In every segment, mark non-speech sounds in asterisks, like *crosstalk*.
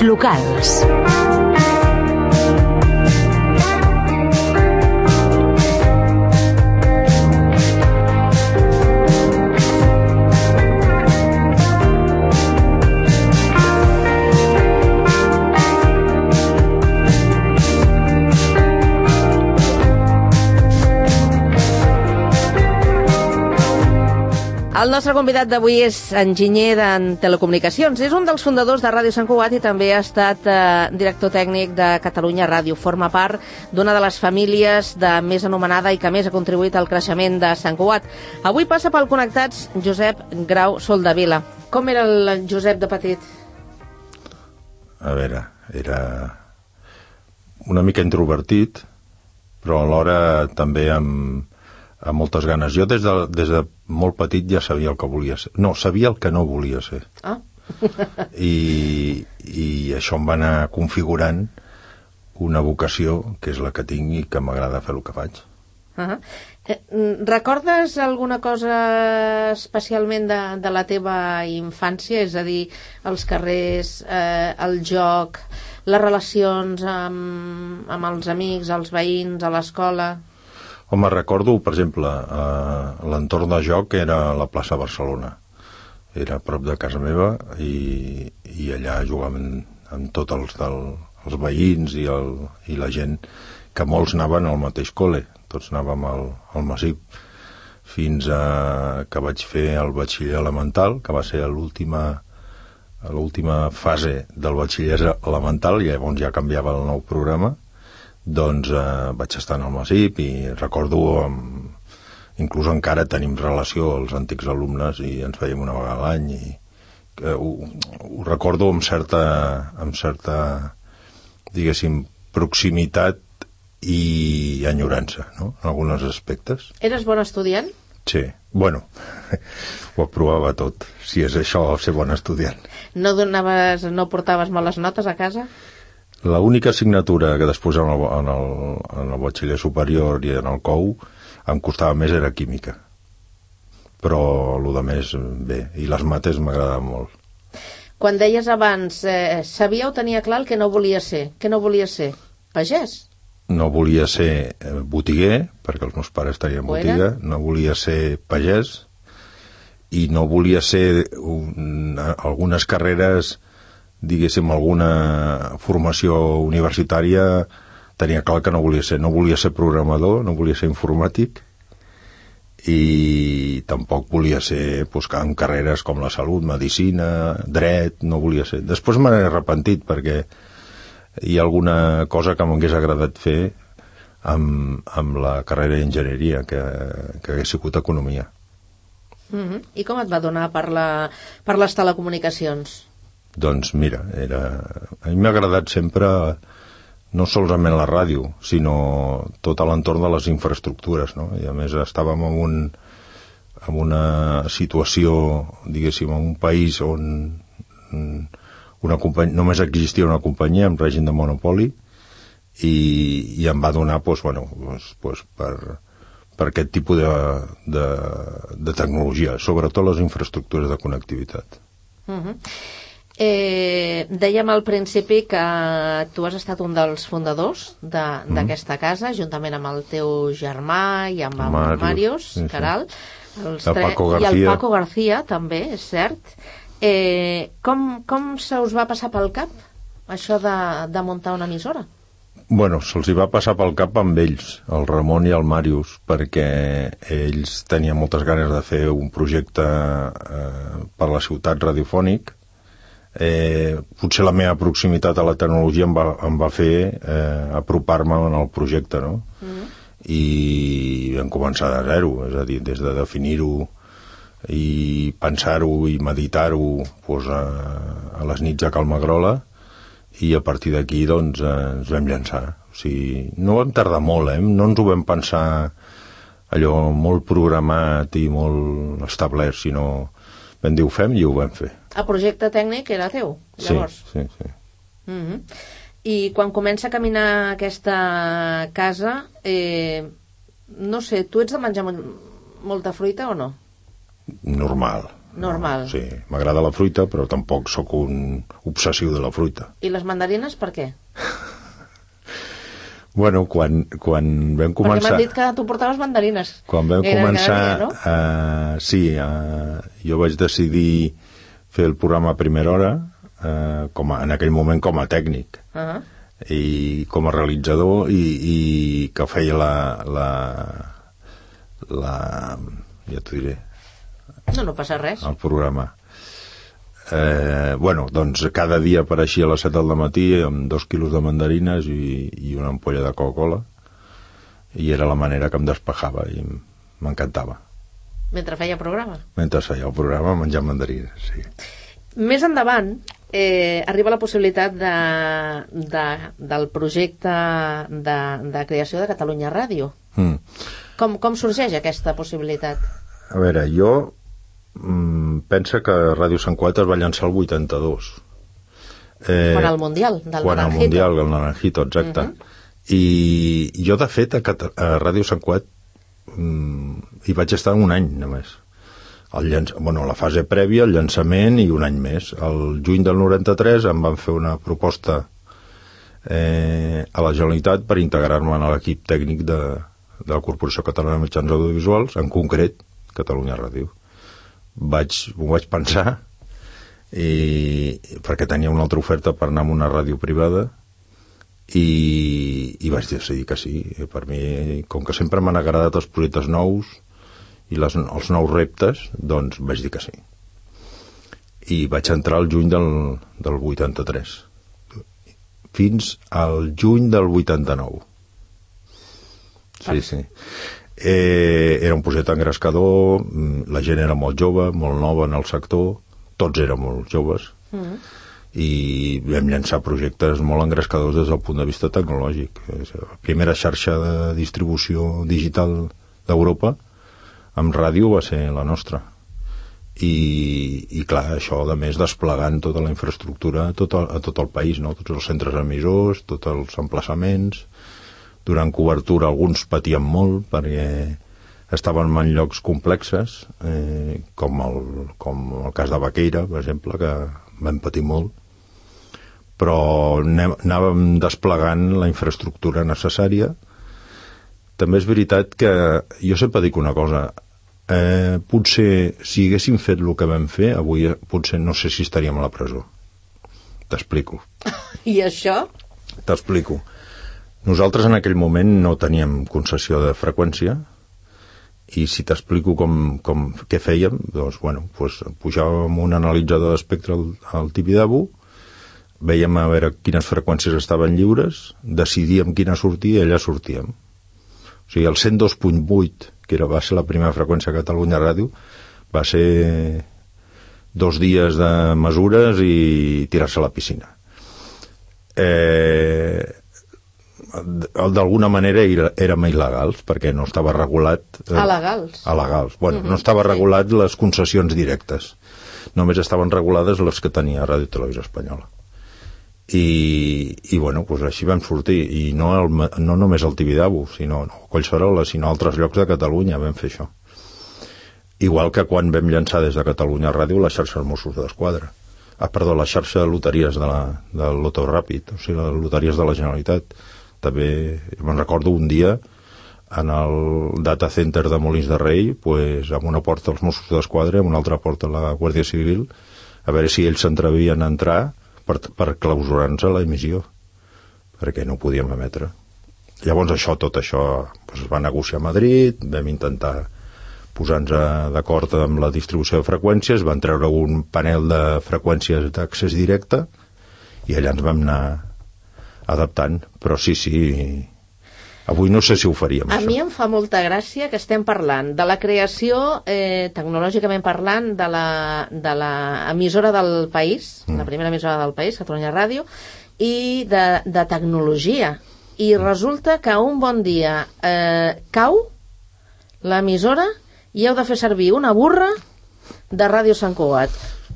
locals. El nostre convidat d'avui és enginyer en telecomunicacions. És un dels fundadors de Ràdio Sant Cugat i també ha estat eh, director tècnic de Catalunya Ràdio. Forma part d'una de les famílies de més anomenada i que més ha contribuït al creixement de Sant Cugat. Avui passa pel Connectats Josep Grau Soldavila. Com era el Josep de petit? A veure, era una mica introvertit, però alhora també amb, amb moltes ganes. Jo des de, des de molt petit ja sabia el que volia ser. No, sabia el que no volia ser. Ah. I, I això em va anar configurant una vocació que és la que tinc i que m'agrada fer el que faig. Uh -huh. eh, recordes alguna cosa especialment de, de la teva infància? És a dir, els carrers, eh, el joc, les relacions amb, amb els amics, els veïns, a l'escola... Home, recordo, per exemple, eh, l'entorn de joc era la plaça Barcelona. Era a prop de casa meva i, i allà jugàvem amb tots els, del, els veïns i, el, i la gent que molts anaven al mateix col·le, tots anàvem al, al Massip, fins a que vaig fer el batxiller elemental, que va ser l'última l'última fase del batxiller elemental, i llavors ja canviava el nou programa, doncs eh, vaig estar en el Massip i recordo amb, inclús encara tenim relació els antics alumnes i ens veiem una vegada a l'any i eh, ho, ho recordo amb certa, amb certa diguéssim proximitat i enyorança no? en alguns aspectes Eres bon estudiant? sí, bueno *laughs* ho aprovava tot si és això ser bon estudiant No donaves, no portaves males notes a casa? La única assignatura que després en el, en el, en el batxiller superior i en el COU em costava més era química. Però el de més, bé. I les mates m'agradaven molt. Quan deies abans, eh, sabia o tenia clar el que no volia ser? Què no volia ser? Pagès? No volia ser eh, botiguer, perquè els meus pares tenien botiga. No volia ser pagès. I no volia ser un, algunes carreres diguéssim, alguna formació universitària tenia clar que no volia ser. No volia ser programador, no volia ser informàtic i tampoc volia ser pues, en carreres com la salut, medicina, dret, no volia ser. Després me n'he arrepentit perquè hi ha alguna cosa que m'hagués agradat fer amb, amb la carrera d'enginyeria, que, que hagués sigut economia. Uh -huh. I com et va donar per, la, per les telecomunicacions? Doncs mira, era... a mi m'ha agradat sempre no solament la ràdio, sinó tot l'entorn de les infraestructures, no? I a més estàvem en, un, en una situació, diguéssim, en un país on una companyia, només existia una companyia amb règim de monopoli i, i em va donar, doncs, bueno, doncs, doncs per, per aquest tipus de, de, de tecnologia, sobretot les infraestructures de connectivitat. Uh -huh. Eh, dèiem al principi que tu has estat un dels fundadors d'aquesta casa, juntament amb el teu germà i amb el Màrius, Màrius sí, sí. Caral. Els El Paco I el. Paco García, també, és cert. Eh, com, com se us va passar pel cap això de, de muntar una emissora? Bueno, se'ls hi va passar pel cap amb ells, el Ramon i el Màrius, perquè ells tenien moltes ganes de fer un projecte eh, per la ciutat radiofònic. Eh, potser la meva proximitat a la tecnologia em va, em va fer eh, apropar-me en el projecte, no? Mm. I vam començar de zero, és a dir, des de definir-ho i pensar-ho i meditar-ho pues, a, a les nits a Calmagrola i a partir d'aquí doncs ens vam llançar o sigui, no vam tardar molt eh? no ens ho vam pensar allò molt programat i molt establert sinó vam dir ho fem i ho vam fer El projecte tècnic era teu, llavors? sí, sí, sí. Mhm. I quan comença a caminar aquesta casa, eh, no sé, tu ets de menjar mol- molta fruita o no? normal Normal. Sí, m'agrada la fruita, però tampoc sóc un obsessiu de la fruita. I les mandarines per què? *laughs* Bueno, quan, quan vam Perquè començar... m'han dit que tu portaves mandarines. Quan vam Gairebé començar... dia, no? eh, sí, eh, jo vaig decidir fer el programa a primera hora, eh, com a, en aquell moment com a tècnic, Uh -huh. i com a realitzador, i, i que feia la... la, la ja t'ho diré, No, no passa res. el programa. Eh, bueno, doncs cada dia apareixia a les 7 del matí amb dos quilos de mandarines i, i una ampolla de Coca-Cola i era la manera que em despejava i m'encantava. Mentre feia programa. Mentre feia el programa menjant mandarines, sí. Més endavant eh, arriba la possibilitat de, de, del projecte de, de creació de Catalunya Ràdio. Mm. Com, com sorgeix aquesta possibilitat? A veure, jo mm, pensa que Ràdio Sant Cugat es va llançar el 82. Eh, Quan al Mundial, del quan al Naranjito. Mundial, el Naranjito, exacte. Uh -huh. I jo, de fet, a, Cata a Ràdio Sant Cugat mm, hi vaig estar un any, només. El llanç... bueno, la fase prèvia, el llançament i un any més. El juny del 93 em van fer una proposta eh, a la Generalitat per integrar-me en l'equip tècnic de, de la Corporació Catalana de Mitjans Audiovisuals, en concret, Catalunya Ràdio. Vaig, ho vaig pensar i, perquè tenia una altra oferta per anar a una ràdio privada i, i vaig decidir que sí. Per mi, com que sempre m'han agradat els projectes nous i les, els nous reptes, doncs vaig dir que sí. I vaig entrar al juny del, del 83 fins al juny del 89. Sí, sí. Eh, era un projecte engrescador, mm, la gent era molt jove, molt nova en el sector, tots érem molt joves, Mm. i vam llançar projectes molt engrescadors des del punt de vista tecnològic. És La primera xarxa de distribució digital d'Europa amb ràdio va ser la nostra. I, i clar, això a més desplegant tota la infraestructura a tot el, a tot el país, no? tots els centres emissors, tots els emplaçaments, durant cobertura alguns patien molt perquè estaven en llocs complexes, eh, com, el, com el cas de Baqueira, per exemple, que vam patir molt, però anàvem desplegant la infraestructura necessària. També és veritat que jo sempre dic una cosa, eh, potser si haguéssim fet el que vam fer, avui eh, potser no sé si estaríem a la presó. T'explico. *laughs* I això? T'explico. Nosaltres en aquell moment no teníem concessió de freqüència i si t'explico com, com, què fèiem, doncs, bueno, doncs pujàvem un analitzador d'espectre al, al Tibidabo, veiem a veure quines freqüències estaven lliures, decidíem quina sortia i allà sortíem. O sigui, el 102.8, que era, va ser la primera freqüència a Catalunya Ràdio, va ser dos dies de mesures i tirar-se a la piscina. Eh, d'alguna manera era- érem il·legals perquè no estava regulat eh, Alegals. alegals. Bueno, Mhm, no estava regulat les concessions directes. Només estaven regulades les que tenia Ràdio Televisió Espanyola. I, i bueno, doncs així vam sortir. I no, el, no només al Tibidabo, sinó no, Collserola, sinó a altres llocs de Catalunya vam fer això. Igual que quan vam llançar des de Catalunya Ràdio la xarxa de Mossos d'Esquadra. Ah, perdó, la xarxa de loteries de la, de l'Auto Ràpid, o sigui, les loteries de la Generalitat. També, me'n recordo un dia en el data center de Molins de Rei, pues, amb una porta els Mossos d'Esquadra amb una altra porta la Guàrdia Civil, a veure si ells s'entrevien a entrar per, per clausurar-nos la emissió, perquè no podíem emetre. Llavors això, tot això pues, es va negociar a Madrid, vam intentar posar-nos d'acord amb la distribució de freqüències, van treure un panel de freqüències d'accés directe i allà ens vam anar adaptant, però sí, sí, avui no sé si ho faríem, A això. mi em fa molta gràcia que estem parlant de la creació, eh, tecnològicament parlant, de la, de la emissora del país, Mm. la primera emissora del país, Catalunya Ràdio, i de, de tecnologia. I resulta que un bon dia eh, cau l'emissora i heu de fer servir una burra de Ràdio Sant Cugat.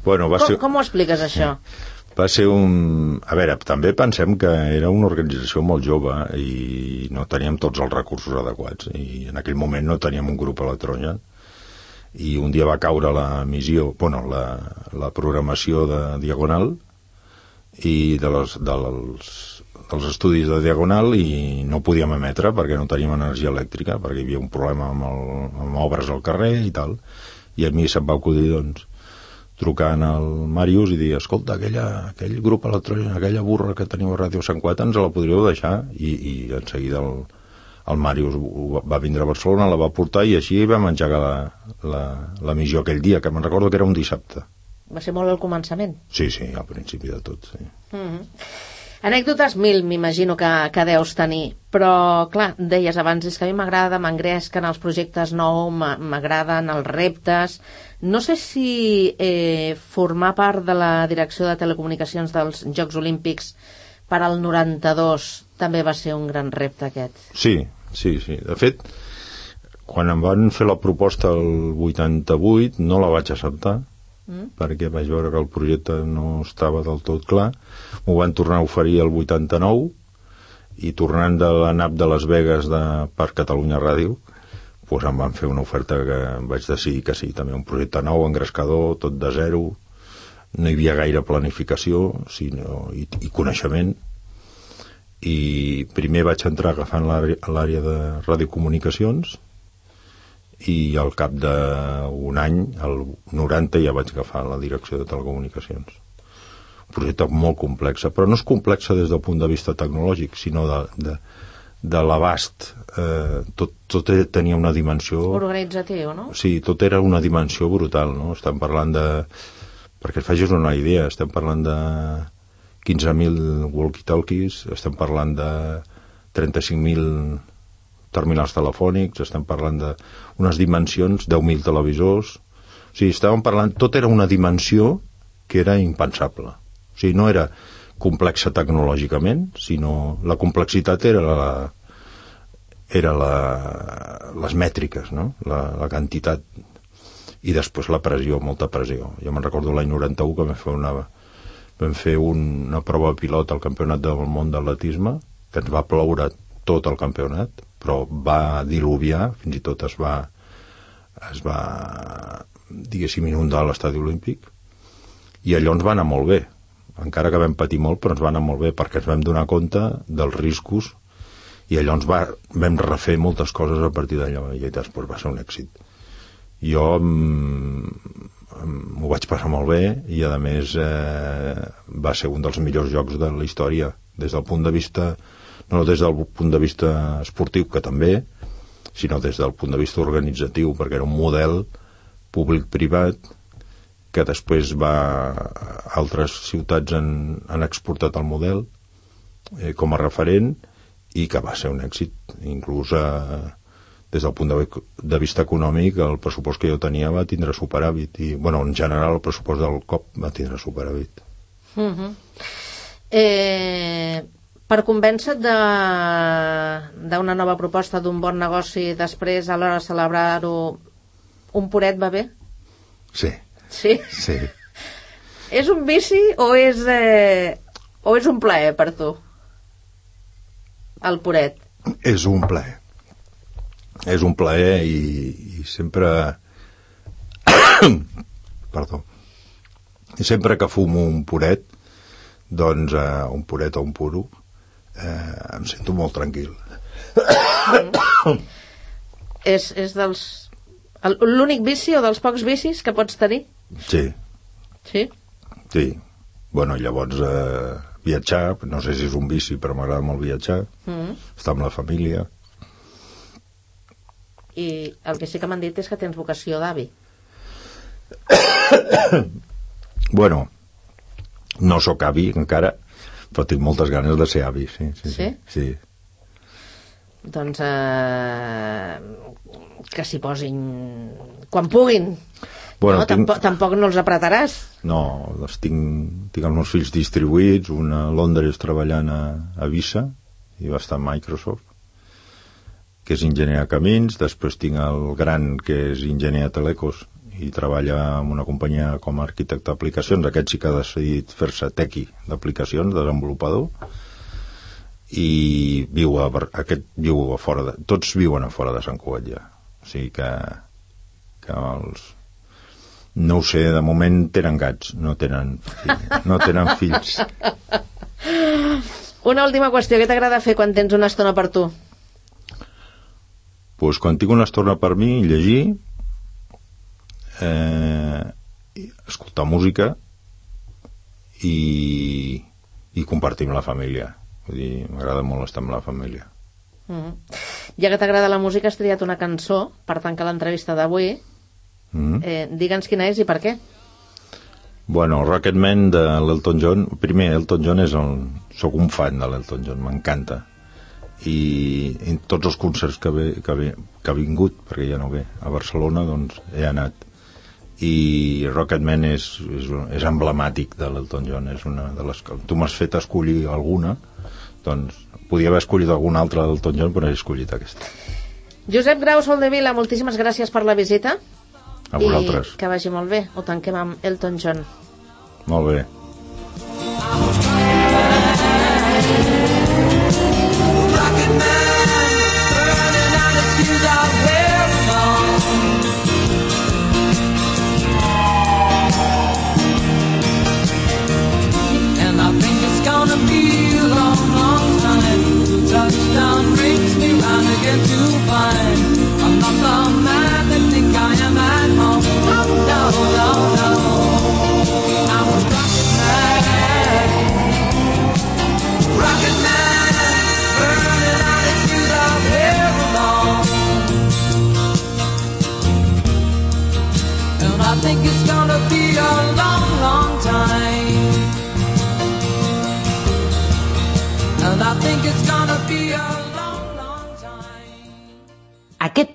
Bueno, va Com, ser, com ho expliques, això? Va ser un... A veure, també pensem que era una organització molt jove i no teníem tots els recursos adequats i en aquell moment no teníem un grup electrònic i un dia va caure la missió, bueno, la, la programació de Diagonal i de les, dels, dels estudis de Diagonal i no podíem emetre perquè no teníem energia elèctrica, perquè hi havia un problema amb, el, amb obres al carrer i tal. I a mi se'm va acudir, doncs, trucant al Màrius i dir, escolta, aquella, aquell grup electrònic, aquella burra que teniu a Ràdio Sant Quat, ens la podríeu deixar? I, i en seguida el, el Màrius va vindre a Barcelona, la va portar i així vam engegar la, la, la missió aquell dia, que me'n recordo que era un dissabte. Va ser molt al començament? Sí, sí, al principi de tot, sí. Mm -hmm. Anècdotes mil, m'imagino que, que deus tenir, però, clar, deies abans, és que a mi m'agrada, m'engresquen els projectes nous, m'agraden els reptes... No sé si eh, formar part de la direcció de telecomunicacions dels Jocs Olímpics per al 92 també va ser un gran repte aquest. Sí, sí, sí. De fet, quan em van fer la proposta el 88 no la vaig acceptar mm. perquè vaig veure que el projecte no estava del tot clar. M'ho van tornar a oferir el 89 i tornant de la nap de Las Vegas de, per Catalunya Ràdio doncs em van fer una oferta que vaig decidir que sí, també un projecte nou, engrescador, tot de zero. No hi havia gaire planificació sinó, i, i coneixement. I primer vaig entrar agafant l'àrea de radiocomunicacions i al cap d'un any, el 90, ja vaig agafar la direcció de telecomunicacions un projecte molt complex, però no és complex des del punt de vista tecnològic, sinó de, de, de l'abast. Eh, tot, tot tenia una dimensió... Organitzatiu, no? Sí, tot era una dimensió brutal, no? Estem parlant de... Perquè et facis una idea, estem parlant de 15.000 walkie-talkies, estem parlant de 35.000 terminals telefònics, estem parlant d'unes dimensions, 10.000 televisors... O sigui, estàvem parlant... Tot era una dimensió que era impensable. O sigui, no era complexa tecnològicament, sinó la complexitat era la, era la, les mètriques, no? la, la quantitat i després la pressió, molta pressió. Jo me'n recordo l'any 91 que vam fer una, vam fer un, una prova pilot al campionat del món d'atletisme que ens va ploure tot el campionat, però va diluviar, fins i tot es va, es va diguéssim, inundar l'estadi olímpic, i allò ens va anar molt bé encara que vam patir molt, però ens va anar molt bé perquè ens vam donar compte dels riscos i allò ens va, vam refer moltes coses a partir d'allò i després va ser un èxit. Jo m'ho vaig passar molt bé i a més eh, va ser un dels millors jocs de la història des del punt de vista no des del punt de vista esportiu que també sinó des del punt de vista organitzatiu perquè era un model públic-privat que després va altres ciutats han, han exportat el model eh, com a referent i que va ser un èxit inclús eh, des del punt de, de vista econòmic el pressupost que jo tenia va tindre superàvit i, bueno, en general el pressupost del COP va tindre superàvit mhm. -huh. eh, per convèncer d'una de, nova proposta d'un bon negoci després a l'hora de celebrar-ho un puret va bé? Sí Sí? Sí. *laughs* És un vici o és, eh, o és un plaer per tu? El puret. És un plaer. És un plaer i, i sempre... *coughs* Perdó. I sempre que fumo un puret, doncs eh, un puret o un puro, eh, em sento molt tranquil. Mm. *coughs* és, és dels... L'únic vici o dels pocs vicis que pots tenir? Sí. Sí? Sí. Bueno, llavors eh, viatjar, no sé si és un vici, però m'agrada molt viatjar, mm estar amb la família. I el que sí que m'han dit és que tens vocació d'avi. *coughs* bueno, no sóc avi encara, però tinc moltes ganes de ser avi, sí. Sí? Sí. sí. Doncs eh, que s'hi posin quan puguin. Bueno, no, tinc... tampoc, tampoc no els apretaràs. No, els tinc, tinc els meus fills distribuïts, un a Londres treballant a, a Visa, i va estar a Microsoft, que és enginyer a camins, després tinc el gran, que és enginyer a Telecos, i treballa en una companyia com a arquitecte d'aplicacions, aquest sí que ha decidit fer-se tequi d'aplicacions, desenvolupador, i viu a, aquest viu a fora de, tots viuen a fora de Sant Cugat ja, o sigui que que els... No ho sé, de moment tenen gats, no tenen, no tenen fills. *laughs* Una última qüestió, què t'agrada fer quan tens una estona per tu? pues, quan tinc una estona per mi, llegir, eh, escoltar música i, i compartir amb la família. Vull dir, m'agrada molt estar amb la família. Mm -hmm. Ja que t'agrada la música, has triat una cançó per tancar l'entrevista d'avui. Mm -hmm. eh, Digue'ns quina és i per què. Bueno, Rocketman de l'Elton John. Primer, Elton John és el... Soc un fan de l'Elton John, m'encanta i en tots els concerts que, ve, que, ve, que ha vingut, perquè ja no ve, a Barcelona, doncs he anat. I Rocketman és, és, és emblemàtic de l'Elton John, és una de les que... Tu m'has fet escollir alguna, doncs podia haver escollit alguna altra d'Elton John, però he escollit aquesta. Josep Grau Soldevila, moltíssimes gràcies per la visita. A vosaltres. I que vagi molt bé. Ho tanquem amb Elton John. Molt bé.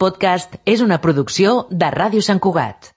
Podcast és una producció de Ràdio Sant Cugat.